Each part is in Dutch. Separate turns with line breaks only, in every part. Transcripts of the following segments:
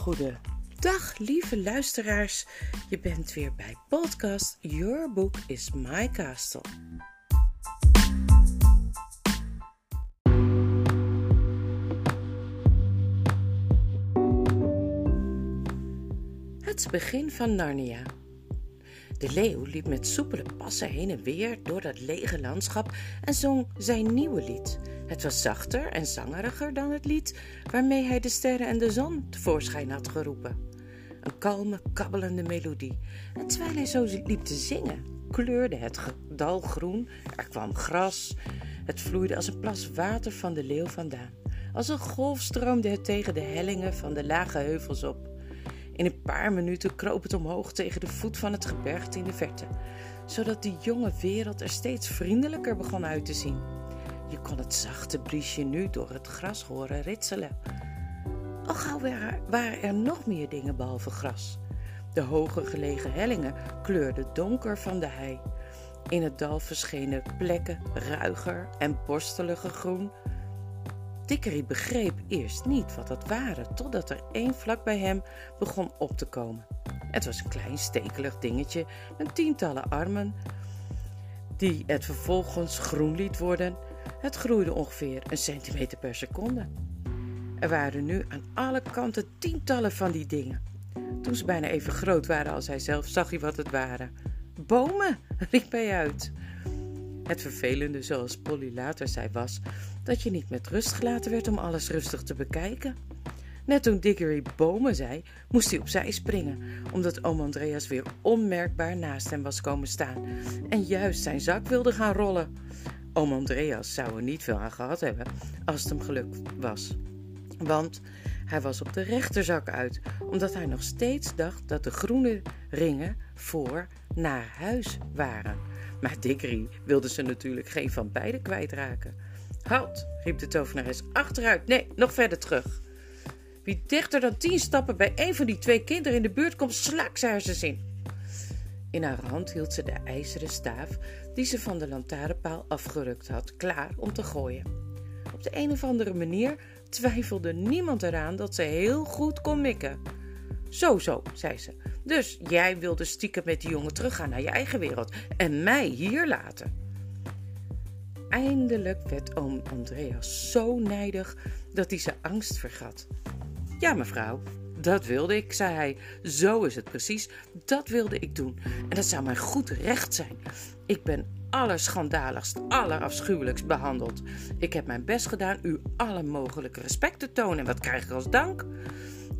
Goedendag, lieve luisteraars. Je bent weer bij podcast Your Book is My Castle. Het begin van Narnia. De leeuw liep met soepele passen heen en weer door dat lege landschap en zong zijn nieuwe lied. Het was zachter en zangeriger dan het lied waarmee hij de sterren en de zon tevoorschijn had geroepen. Een kalme, kabbelende melodie. En terwijl hij zo liep te zingen, kleurde het dal groen, er kwam gras, het vloeide als een plas water van de leeuw vandaan. Als een golf stroomde het tegen de hellingen van de lage heuvels op. In een paar minuten kroop het omhoog tegen de voet van het gebergte in de verte, zodat de jonge wereld er steeds vriendelijker begon uit te zien. Je kon het zachte briesje nu door het gras horen ritselen. Al gauw waren er nog meer dingen behalve gras. De hoger gelegen hellingen kleurden donker van de hei. In het dal verschenen plekken ruiger en borstelige groen, Dickery begreep eerst niet wat dat waren, totdat er één vlak bij hem begon op te komen. Het was een klein stekelig dingetje met tientallen armen, die het vervolgens groen liet worden. Het groeide ongeveer een centimeter per seconde. Er waren nu aan alle kanten tientallen van die dingen. Toen ze bijna even groot waren als hij zelf, zag hij wat het waren. Bomen, riep hij uit. Het vervelende, zoals Polly later zei, was dat je niet met rust gelaten werd om alles rustig te bekijken. Net toen Diggory bomen zei, moest hij opzij springen, omdat oom Andreas weer onmerkbaar naast hem was komen staan en juist zijn zak wilde gaan rollen. Oom Andreas zou er niet veel aan gehad hebben als het hem gelukt was. Want hij was op de rechterzak uit, omdat hij nog steeds dacht dat de groene ringen voor naar huis waren. Maar Dickery wilde ze natuurlijk geen van beiden kwijtraken. Halt, riep de tovenares. Achteruit, nee, nog verder terug. Wie dichter dan tien stappen bij een van die twee kinderen in de buurt komt, slaak ze hersens in. In haar hand hield ze de ijzeren staaf die ze van de lantaarnpaal afgerukt had, klaar om te gooien. Op de een of andere manier twijfelde niemand eraan dat ze heel goed kon mikken. Zo, zo, zei ze. Dus jij wilde stiekem met die jongen teruggaan naar je eigen wereld en mij hier laten. Eindelijk werd oom Andreas zo nijdig dat hij zijn angst vergat. Ja, mevrouw, dat wilde ik, zei hij. Zo is het precies. Dat wilde ik doen. En dat zou mijn goed recht zijn. Ik ben allerschandaligst, allerafschuwelijkst behandeld. Ik heb mijn best gedaan u alle mogelijke respect te tonen. En wat krijg ik als dank?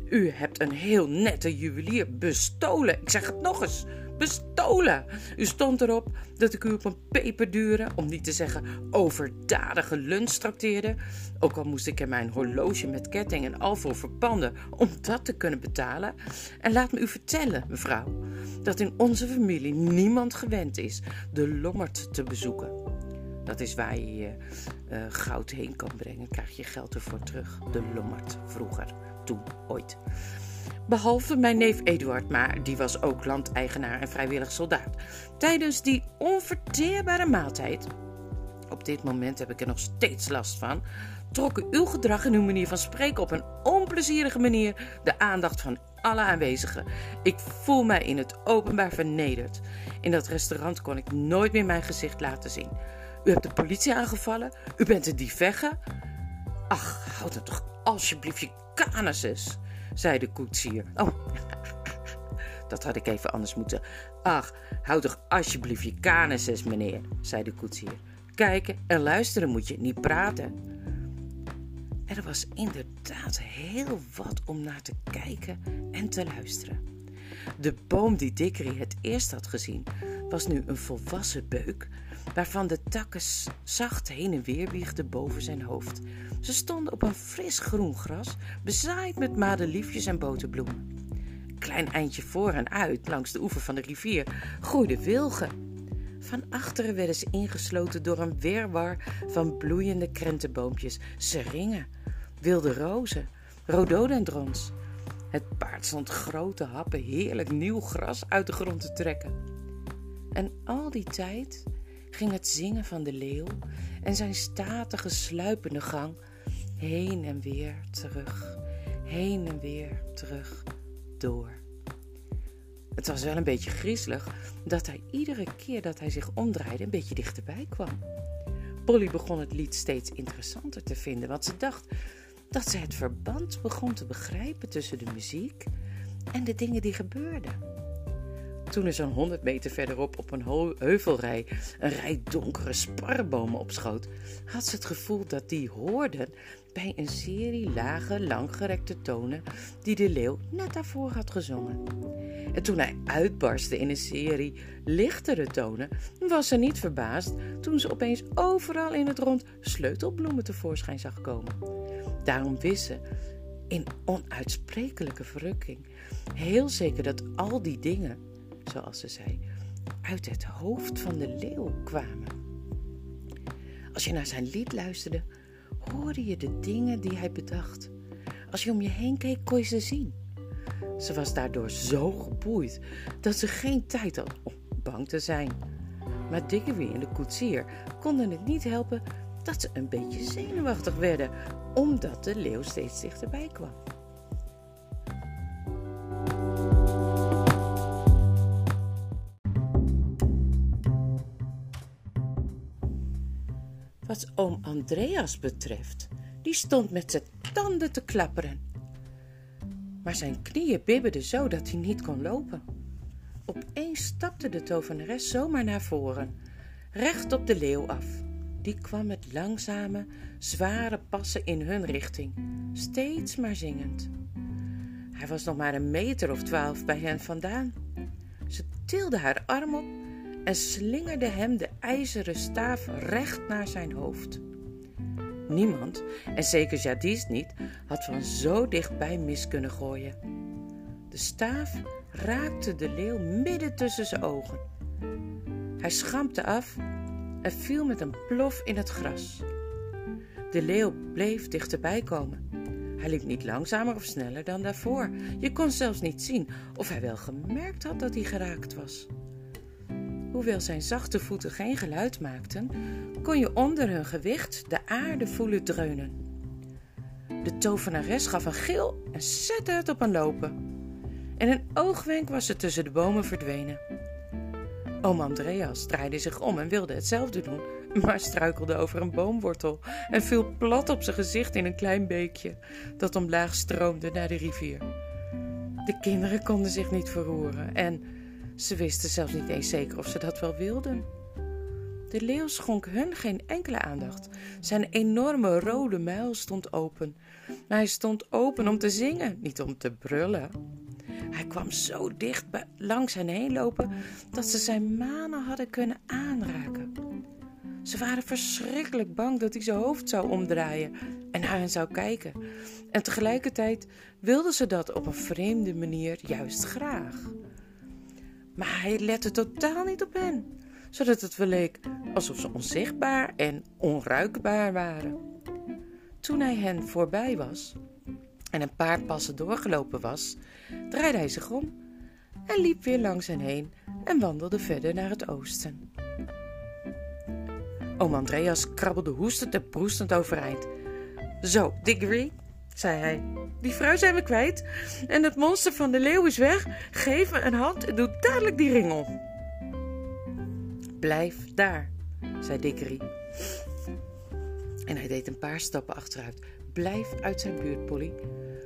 U hebt een heel nette juwelier bestolen. Ik zeg het nog eens. Bestolen! U stond erop dat ik u op een peperdure, om niet te zeggen overdadige lunch trakteerde. Ook al moest ik er mijn horloge met ketting en al voor verpanden om dat te kunnen betalen. En laat me u vertellen, mevrouw, dat in onze familie niemand gewend is de lommerd te bezoeken. Dat is waar je je uh, goud heen kan brengen, krijg je geld ervoor terug. De lommerd vroeger, toen, ooit. Behalve mijn neef Eduard, maar die was ook landeigenaar en vrijwillig soldaat. Tijdens die onverteerbare maaltijd, op dit moment heb ik er nog steeds last van, trokken uw gedrag en uw manier van spreken op een onplezierige manier de aandacht van alle aanwezigen. Ik voel mij in het openbaar vernederd. In dat restaurant kon ik nooit meer mijn gezicht laten zien. U hebt de politie aangevallen? U bent een divegge? Ach, houd het toch alsjeblieft je canuses zei de koetsier. Oh, dat had ik even anders moeten. Ach, houd toch alsjeblieft je canuses, meneer, zei de koetsier. Kijken en luisteren moet je, niet praten. Er was inderdaad heel wat om naar te kijken en te luisteren. De boom die Dickery het eerst had gezien, was nu een volwassen beuk, waarvan de takken zacht heen en weer wiegden boven zijn hoofd. Ze stonden op een fris groen gras, bezaaid met madeliefjes en boterbloemen. Een klein eindje voor en uit, langs de oever van de rivier, groeiden wilgen. Van achteren werden ze ingesloten door een wirwar van bloeiende krentenboompjes, seringen, wilde rozen, rhododendrons. Het paard stond grote happen heerlijk nieuw gras uit de grond te trekken. En al die tijd ging het zingen van de leeuw en zijn statige sluipende gang heen en weer terug, heen en weer, terug, door. Het was wel een beetje griezelig dat hij iedere keer dat hij zich omdraaide een beetje dichterbij kwam. Polly begon het lied steeds interessanter te vinden, want ze dacht dat ze het verband begon te begrijpen tussen de muziek en de dingen die gebeurden. Toen er zo'n honderd meter verderop op een heuvelrij een rij donkere sparbomen opschoot, had ze het gevoel dat die hoorden bij een serie lage, langgerekte tonen die de leeuw net daarvoor had gezongen. En toen hij uitbarstte in een serie lichtere tonen, was ze niet verbaasd toen ze opeens overal in het rond sleutelbloemen tevoorschijn zag komen. Daarom wist ze, in onuitsprekelijke verrukking, heel zeker dat al die dingen, zoals ze zei, uit het hoofd van de leeuw kwamen. Als je naar zijn lied luisterde, hoorde je de dingen die hij bedacht. Als je om je heen keek, kon je ze zien. Ze was daardoor zo geboeid dat ze geen tijd had om bang te zijn. Maar Diggory en de koetsier konden het niet helpen dat ze een beetje zenuwachtig werden, omdat de leeuw steeds dichterbij kwam. Andreas betreft, die stond met zijn tanden te klapperen. Maar zijn knieën bibberden zo dat hij niet kon lopen. Opeens stapte de tovenares zomaar naar voren, recht op de leeuw af. Die kwam met langzame, zware passen in hun richting, steeds maar zingend. Hij was nog maar een meter of twaalf bij hen vandaan. Ze tilde haar arm op en slingerde hem de ijzeren staaf recht naar zijn hoofd. Niemand, en zeker Jadis niet, had van zo dichtbij mis kunnen gooien. De staaf raakte de leeuw midden tussen zijn ogen. Hij schampte af en viel met een plof in het gras. De leeuw bleef dichterbij komen. Hij liep niet langzamer of sneller dan daarvoor. Je kon zelfs niet zien of hij wel gemerkt had dat hij geraakt was. Hoewel zijn zachte voeten geen geluid maakten, kon je onder hun gewicht de aarde voelen dreunen. De tovenares gaf een gil en zette het op een lopen. In een oogwenk was ze tussen de bomen verdwenen. Oom Andreas draaide zich om en wilde hetzelfde doen, maar struikelde over een boomwortel en viel plat op zijn gezicht in een klein beekje dat omlaag stroomde naar de rivier. De kinderen konden zich niet verroeren en ze wisten zelfs niet eens zeker of ze dat wel wilden. De leeuw schonk hun geen enkele aandacht. Zijn enorme rode muil stond open. Maar hij stond open om te zingen, niet om te brullen. Hij kwam zo dicht langs hen heen lopen dat ze zijn manen hadden kunnen aanraken. Ze waren verschrikkelijk bang dat hij zijn hoofd zou omdraaien en naar hen zou kijken. En tegelijkertijd wilden ze dat op een vreemde manier juist graag. Maar hij lette totaal niet op hen, zodat het wel leek alsof ze onzichtbaar en onruikbaar waren. Toen hij hen voorbij was en een paar passen doorgelopen was, draaide hij zich om en liep weer langs hen heen en wandelde verder naar het oosten. Oom Andreas krabbelde hoestend en proestend overeind. Zo, Diggory, zei hij. Die vrouw zijn we kwijt en het monster van de leeuw is weg. Geef me een hand en doe dadelijk die ring om. Blijf daar, zei Dickery. En hij deed een paar stappen achteruit. Blijf uit zijn buurt, Polly.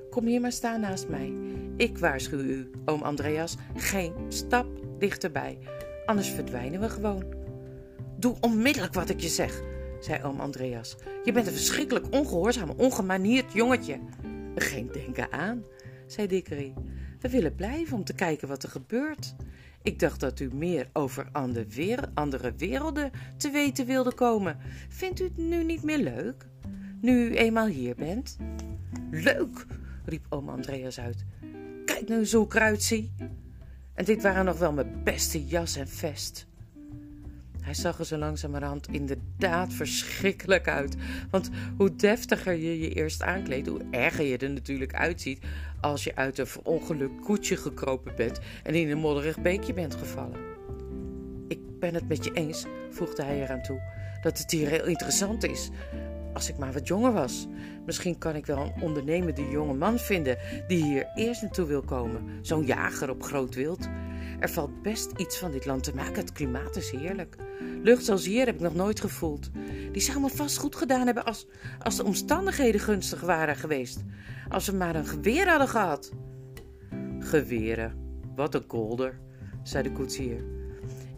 Kom hier maar staan naast mij. Ik waarschuw u, oom Andreas, geen stap dichterbij. Anders verdwijnen we gewoon. Doe onmiddellijk wat ik je zeg, zei oom Andreas. Je bent een verschrikkelijk ongehoorzaam, ongemanierd jongetje. Geen denken aan, zei Dickery. We willen blijven om te kijken wat er gebeurt. Ik dacht dat u meer over andere werelden te weten wilde komen. Vindt u het nu niet meer leuk? Nu u eenmaal hier bent? Leuk, riep oom Andreas uit. Kijk nu zo ik zie. En dit waren nog wel mijn beste jas en vest. Hij zag er zo langzamerhand inderdaad verschrikkelijk uit. Want hoe deftiger je je eerst aankleedt, hoe erger je er natuurlijk uitziet als je uit een verongelukt koetje gekropen bent en in een modderig beekje bent gevallen. Ik ben het met je eens, voegde hij eraan toe, dat het hier heel interessant is. als ik maar wat jonger was. Misschien kan ik wel een ondernemende jonge man vinden die hier eerst naartoe wil komen. Zo'n jager op groot wild. Er valt best iets van dit land te maken. Het klimaat is heerlijk. Lucht zoals hier heb ik nog nooit gevoeld. Die zou me vast goed gedaan hebben als, als de omstandigheden gunstig waren geweest. Als we maar een geweer hadden gehad. Geweren, wat een kolder, zei de koetsier.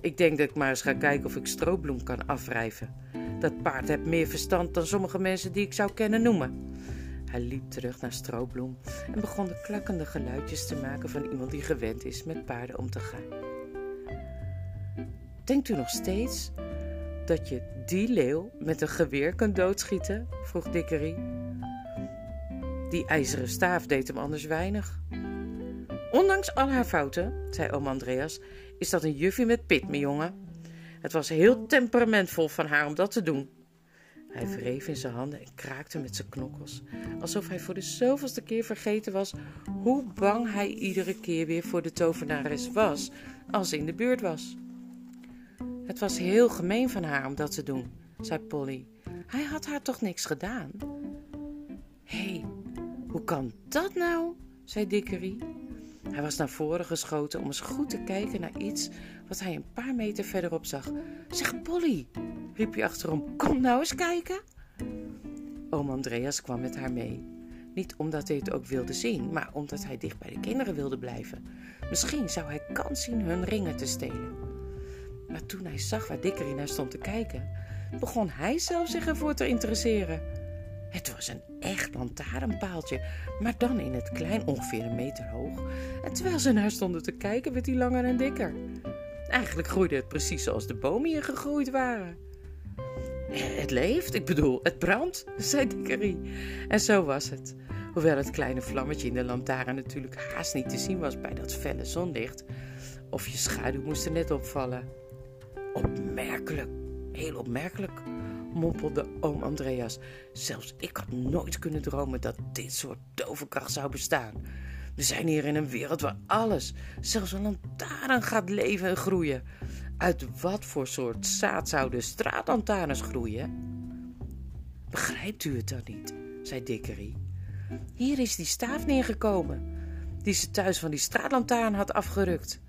Ik denk dat ik maar eens ga kijken of ik stroobloem kan afwrijven. Dat paard heeft meer verstand dan sommige mensen die ik zou kennen noemen. Hij liep terug naar Stroobloem en begon de klakkende geluidjes te maken van iemand die gewend is met paarden om te gaan. Denkt u nog steeds dat je die leeuw met een geweer kunt doodschieten? vroeg Dickery. Die ijzeren staaf deed hem anders weinig. Ondanks al haar fouten, zei oom Andreas, is dat een juffie met pit, mijn jongen. Het was heel temperamentvol van haar om dat te doen. Hij wreef in zijn handen en kraakte met zijn knokkels, alsof hij voor de zoveelste keer vergeten was hoe bang hij iedere keer weer voor de tovenares was als ze in de buurt was. Het was heel gemeen van haar om dat te doen, zei Polly. Hij had haar toch niks gedaan? Hé, hey, hoe kan dat nou? zei Dickery. Hij was naar voren geschoten om eens goed te kijken naar iets wat hij een paar meter verderop zag. Zeg, Polly, riep hij achterom, kom nou eens kijken. Oom Andreas kwam met haar mee. Niet omdat hij het ook wilde zien, maar omdat hij dicht bij de kinderen wilde blijven. Misschien zou hij kans zien hun ringen te stelen. Maar toen hij zag waar Dickery naar stond te kijken, begon hij zelf zich ervoor te interesseren. Het was een echt lantaarnpaaltje, maar dan in het klein, ongeveer een meter hoog. En terwijl ze naar stonden te kijken, werd hij langer en dikker. Eigenlijk groeide het precies zoals de bomen hier gegroeid waren. Het leeft, ik bedoel, het brandt, zei Dickery. En zo was het. Hoewel het kleine vlammetje in de lantaarn natuurlijk haast niet te zien was bij dat felle zonlicht. Of je schaduw moest er net opvallen. Opmerkelijk, heel opmerkelijk, mompelde oom Andreas. Zelfs ik had nooit kunnen dromen dat dit soort toverkracht zou bestaan. We zijn hier in een wereld waar alles, zelfs een lantaarn, gaat leven en groeien. Uit wat voor soort zaad zouden straatlantaarns groeien? Begrijpt u het dan niet? zei Dickery. Hier is die staaf neergekomen, die ze thuis van die straatlantaarn had afgerukt.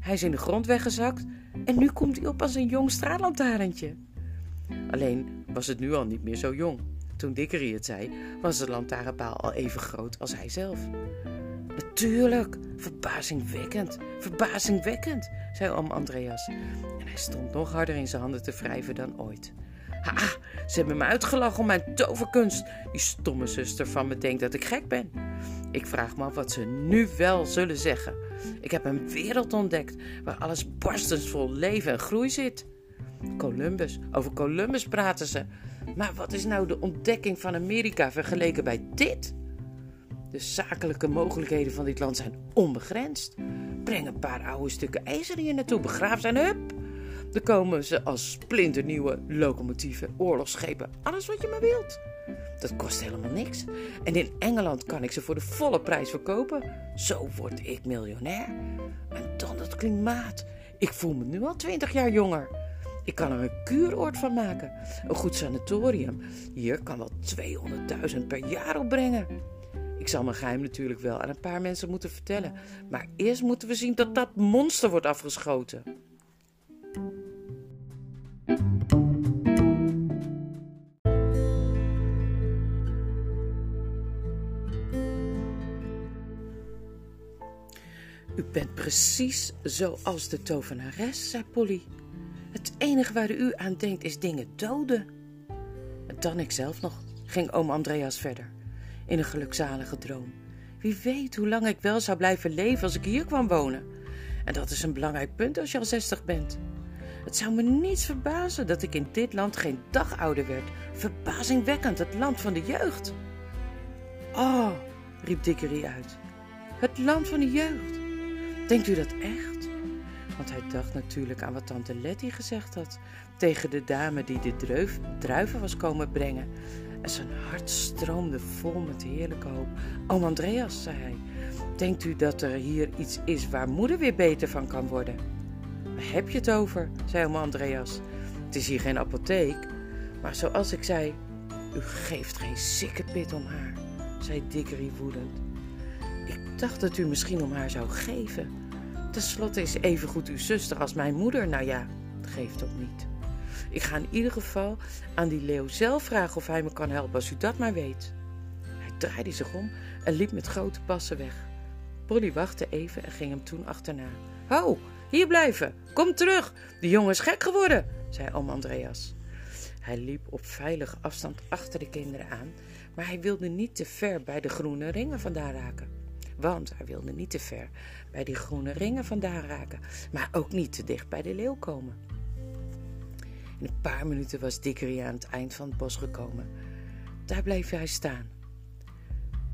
Hij is in de grond weggezakt en nu komt hij op als een jong straatlantaarntje. Alleen was het nu al niet meer zo jong. Toen Dickery het zei, was de lantaarnpaal al even groot als hij zelf. Natuurlijk, verbazingwekkend, verbazingwekkend, zei oom Andreas. En hij stond nog harder in zijn handen te wrijven dan ooit. Ha, ze hebben me uitgelachen om mijn toverkunst. Die stomme zuster van me denkt dat ik gek ben. Ik vraag me af wat ze nu wel zullen zeggen. Ik heb een wereld ontdekt waar alles barstensvol leven en groei zit. Columbus, over Columbus praten ze. Maar wat is nou de ontdekking van Amerika vergeleken bij dit? De zakelijke mogelijkheden van dit land zijn onbegrensd. Breng een paar oude stukken ijzer hier naartoe, begraaf zijn hup. Dan komen ze als splinternieuwe locomotieven, oorlogsschepen, alles wat je maar wilt. Dat kost helemaal niks. En in Engeland kan ik ze voor de volle prijs verkopen. Zo word ik miljonair. En dan het klimaat. Ik voel me nu al twintig jaar jonger. Ik kan er een kuuroord van maken. Een goed sanatorium. Hier kan wel 200.000 per jaar opbrengen. Ik zal mijn geheim natuurlijk wel aan een paar mensen moeten vertellen. Maar eerst moeten we zien dat dat monster wordt afgeschoten. U bent precies zoals de tovenares, zei Polly. Het enige waar u aan denkt is dingen doden. En dan ikzelf nog, ging oom Andreas verder in een gelukzalige droom. Wie weet hoe lang ik wel zou blijven leven als ik hier kwam wonen. En dat is een belangrijk punt als je al zestig bent. Het zou me niets verbazen dat ik in dit land geen dag ouder werd. Verbazingwekkend, het land van de jeugd. Oh, riep Dickery uit. Het land van de jeugd. Denkt u dat echt? Want hij dacht natuurlijk aan wat tante Letty gezegd had tegen de dame die de druiven was komen brengen en zijn hart stroomde vol met heerlijke hoop. Oom Andreas, zei hij, denkt u dat er hier iets is waar moeder weer beter van kan worden? Waar heb je het over? zei oom Andreas. Het is hier geen apotheek, maar zoals ik zei, U geeft geen sikkepit om haar, zei Dickery woedend. Ik dacht dat u misschien om haar zou geven. Ten slotte is evengoed uw zuster als mijn moeder. Nou ja, geeft ook niet. Ik ga in ieder geval aan die leeuw zelf vragen of hij me kan helpen, als u dat maar weet. Hij draaide zich om en liep met grote passen weg. Polly wachtte even en ging hem toen achterna. Ho, hier blijven, kom terug, de jongen is gek geworden, zei oom Andreas. Hij liep op veilige afstand achter de kinderen aan, maar hij wilde niet te ver bij de groene ringen vandaan raken. Want hij wilde niet te ver bij die groene ringen vandaan raken, maar ook niet te dicht bij de leeuw komen. In een paar minuten was Dickery aan het eind van het bos gekomen. Daar bleef hij staan.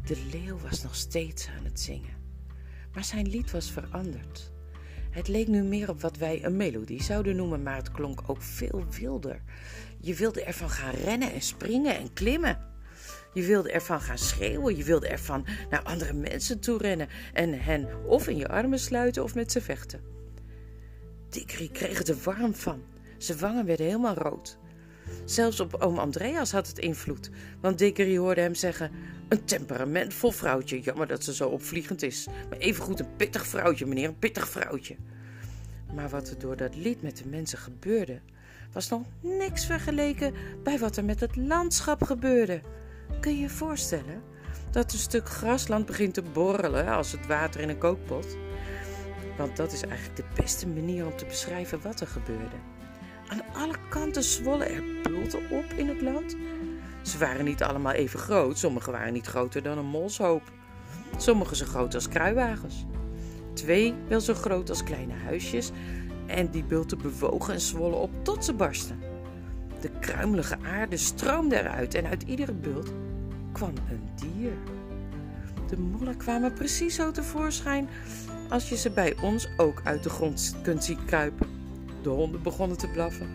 De leeuw was nog steeds aan het zingen, maar zijn lied was veranderd. Het leek nu meer op wat wij een melodie zouden noemen, maar het klonk ook veel wilder. Je wilde ervan gaan rennen en springen en klimmen. Je wilde ervan gaan schreeuwen, je wilde ervan naar andere mensen toe rennen en hen of in je armen sluiten of met ze vechten. Dickery kreeg het er warm van. Zijn wangen werden helemaal rood. Zelfs op oom Andreas had het invloed, want Dickery hoorde hem zeggen: Een temperamentvol vrouwtje, jammer dat ze zo opvliegend is. Maar evengoed een pittig vrouwtje, meneer, een pittig vrouwtje. Maar wat er door dat lied met de mensen gebeurde, was nog niks vergeleken bij wat er met het landschap gebeurde. Kun je je voorstellen dat een stuk grasland begint te borrelen als het water in een kookpot? Want dat is eigenlijk de beste manier om te beschrijven wat er gebeurde. Aan alle kanten zwollen er bulten op in het land. Ze waren niet allemaal even groot, sommige waren niet groter dan een molshoop. Sommige zo groot als kruiwagens. Twee wel zo groot als kleine huisjes en die bulten bewogen en zwollen op tot ze barsten. De kruimelige aarde stroomde eruit en uit iedere bult kwam een dier. De mollen kwamen precies zo tevoorschijn als je ze bij ons ook uit de grond kunt zien kruipen. De honden begonnen te blaffen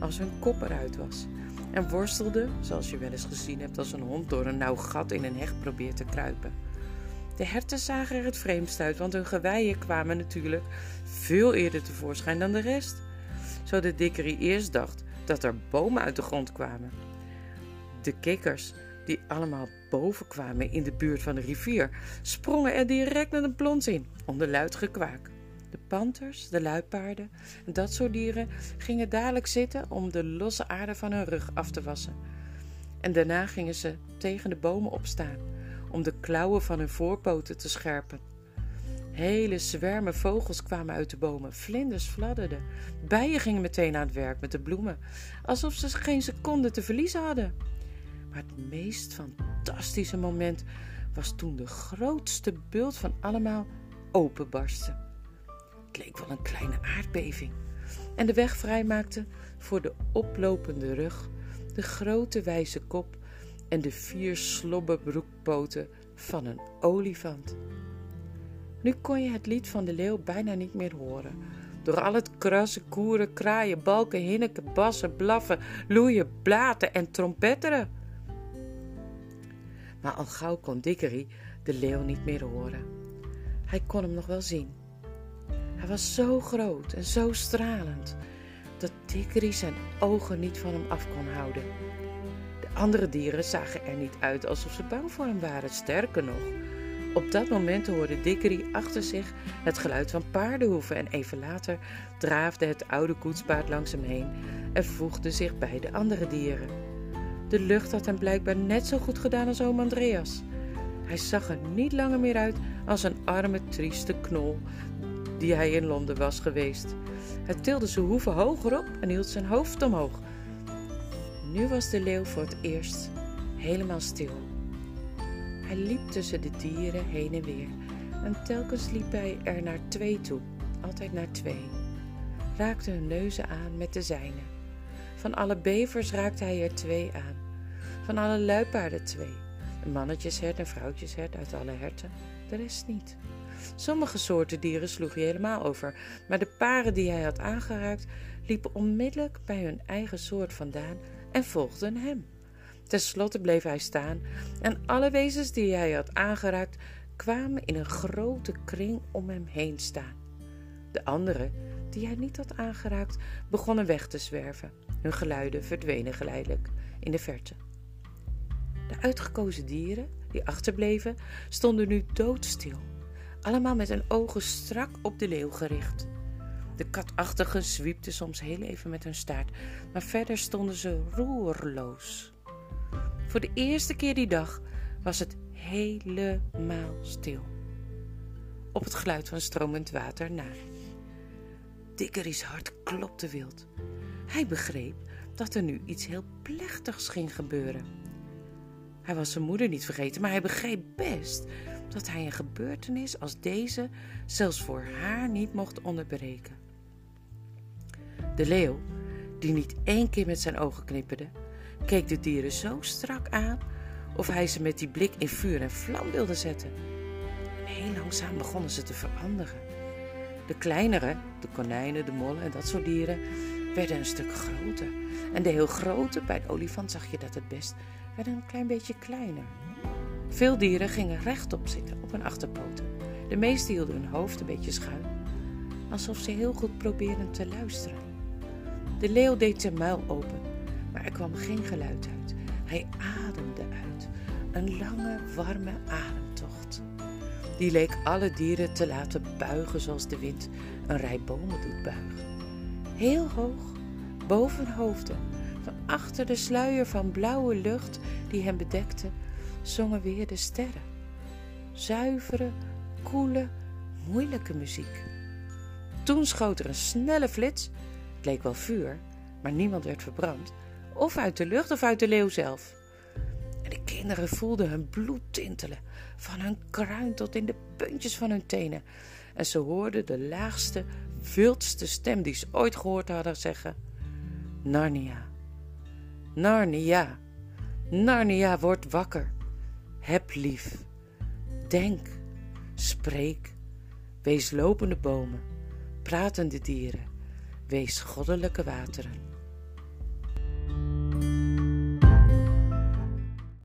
als hun kop eruit was en worstelden, zoals je wel eens gezien hebt als een hond door een nauw gat in een hecht probeert te kruipen. De herten zagen er het vreemdst uit, want hun geweien kwamen natuurlijk veel eerder tevoorschijn dan de rest. Zodat Dickery eerst dacht dat er bomen uit de grond kwamen. De kikkers, die allemaal boven kwamen in de buurt van de rivier, sprongen er direct met een plons in, onder luid gekwaak. Panters, de luipaarden en dat soort dieren gingen dadelijk zitten om de losse aarde van hun rug af te wassen. En daarna gingen ze tegen de bomen opstaan om de klauwen van hun voorpoten te scherpen. Hele zwermen vogels kwamen uit de bomen, vlinders fladderden. Bijen gingen meteen aan het werk met de bloemen, alsof ze geen seconde te verliezen hadden. Maar het meest fantastische moment was toen de grootste bult van allemaal openbarstte. Leek wel een kleine aardbeving en de weg vrijmaakte voor de oplopende rug, de grote wijze kop en de vier slobberbroekpoten van een olifant. Nu kon je het lied van de leeuw bijna niet meer horen. Door al het krassen, koeren, kraaien, balken, hinneken, bassen, blaffen, loeien, blaten en trompetteren. Maar al gauw kon Dickery de leeuw niet meer horen. Hij kon hem nog wel zien. Hij was zo groot en zo stralend dat Dickery zijn ogen niet van hem af kon houden. Andere dieren zagen er niet uit alsof ze bang voor hem waren. Sterker nog, op dat moment hoorde Dickery achter zich het geluid van paardenhoeven en even later draafde het oude koetspaard langs hem heen en voegde zich bij de andere dieren. De lucht had hem blijkbaar net zo goed gedaan als oom Andreas. Hij zag er niet langer meer uit als een arme, trieste knol die hij in Londen was geweest. Hij tilde zijn hoeven hoger op en hield zijn hoofd omhoog, nu was de leeuw voor het eerst helemaal stil. Hij liep tussen de dieren heen en weer en telkens liep hij er naar twee toe, altijd naar twee. Raakte hun neuzen aan met de zijne. Van alle bevers raakte hij er twee aan. Van alle luipaarden twee. Een mannetjeshert en vrouwtjeshert uit alle herten, de rest niet. Sommige soorten dieren sloeg hij helemaal over, maar de paren die hij had aangeraakt liepen onmiddellijk bij hun eigen soort vandaan en volgden hem. Ten slotte bleef hij staan en alle wezens die hij had aangeraakt kwamen in een grote kring om hem heen staan. De anderen, die hij niet had aangeraakt, begonnen weg te zwerven. Hun geluiden verdwenen geleidelijk in de verte. De uitgekozen dieren die achterbleven stonden nu doodstil, allemaal met hun ogen strak op de leeuw gericht. De katachtigen zwiepten soms heel even met hun staart, maar verder stonden ze roerloos. Voor de eerste keer die dag was het helemaal stil. Op het geluid van stromend water na. Dickery's hart klopte wild. Hij begreep dat er nu iets heel plechtigs ging gebeuren. Hij was zijn moeder niet vergeten, maar hij begreep best dat hij een gebeurtenis als deze zelfs voor haar niet mocht onderbreken. De leeuw, die niet één keer met zijn ogen knipperde, keek de dieren zo strak aan of hij ze met die blik in vuur en vlam wilde zetten. En heel langzaam begonnen ze te veranderen. De kleinere, de konijnen, de mollen en dat soort dieren, werden een stuk groter. En de heel grote, bij de olifant zag je dat het best, werden een klein beetje kleiner. Veel dieren gingen rechtop zitten op hun achterpoten. De meeste hielden hun hoofd een beetje schuin, alsof ze heel goed probeerden te luisteren. De leeuw deed zijn muil open, maar er kwam geen geluid uit. Hij ademde uit, een lange, warme ademtocht. Die leek alle dieren te laten buigen zoals de wind een rij bomen doet buigen. Heel hoog, boven hoofden, van achter de sluier van blauwe lucht die hen bedekte, zongen weer de sterren. Zuivere, koele, moeilijke muziek. Toen schoot er een snelle flits, het leek wel vuur, maar niemand werd verbrand, of uit de lucht of uit de leeuw zelf. En de kinderen voelden hun bloed tintelen, van hun kruin tot in de puntjes van hun tenen. En ze hoorden de laagste, wildste stem die ze ooit gehoord hadden zeggen: Narnia, Narnia, Narnia, word wakker. Heb lief. Denk, spreek. Wees lopende bomen, pratende dieren. Wees goddelijke wateren.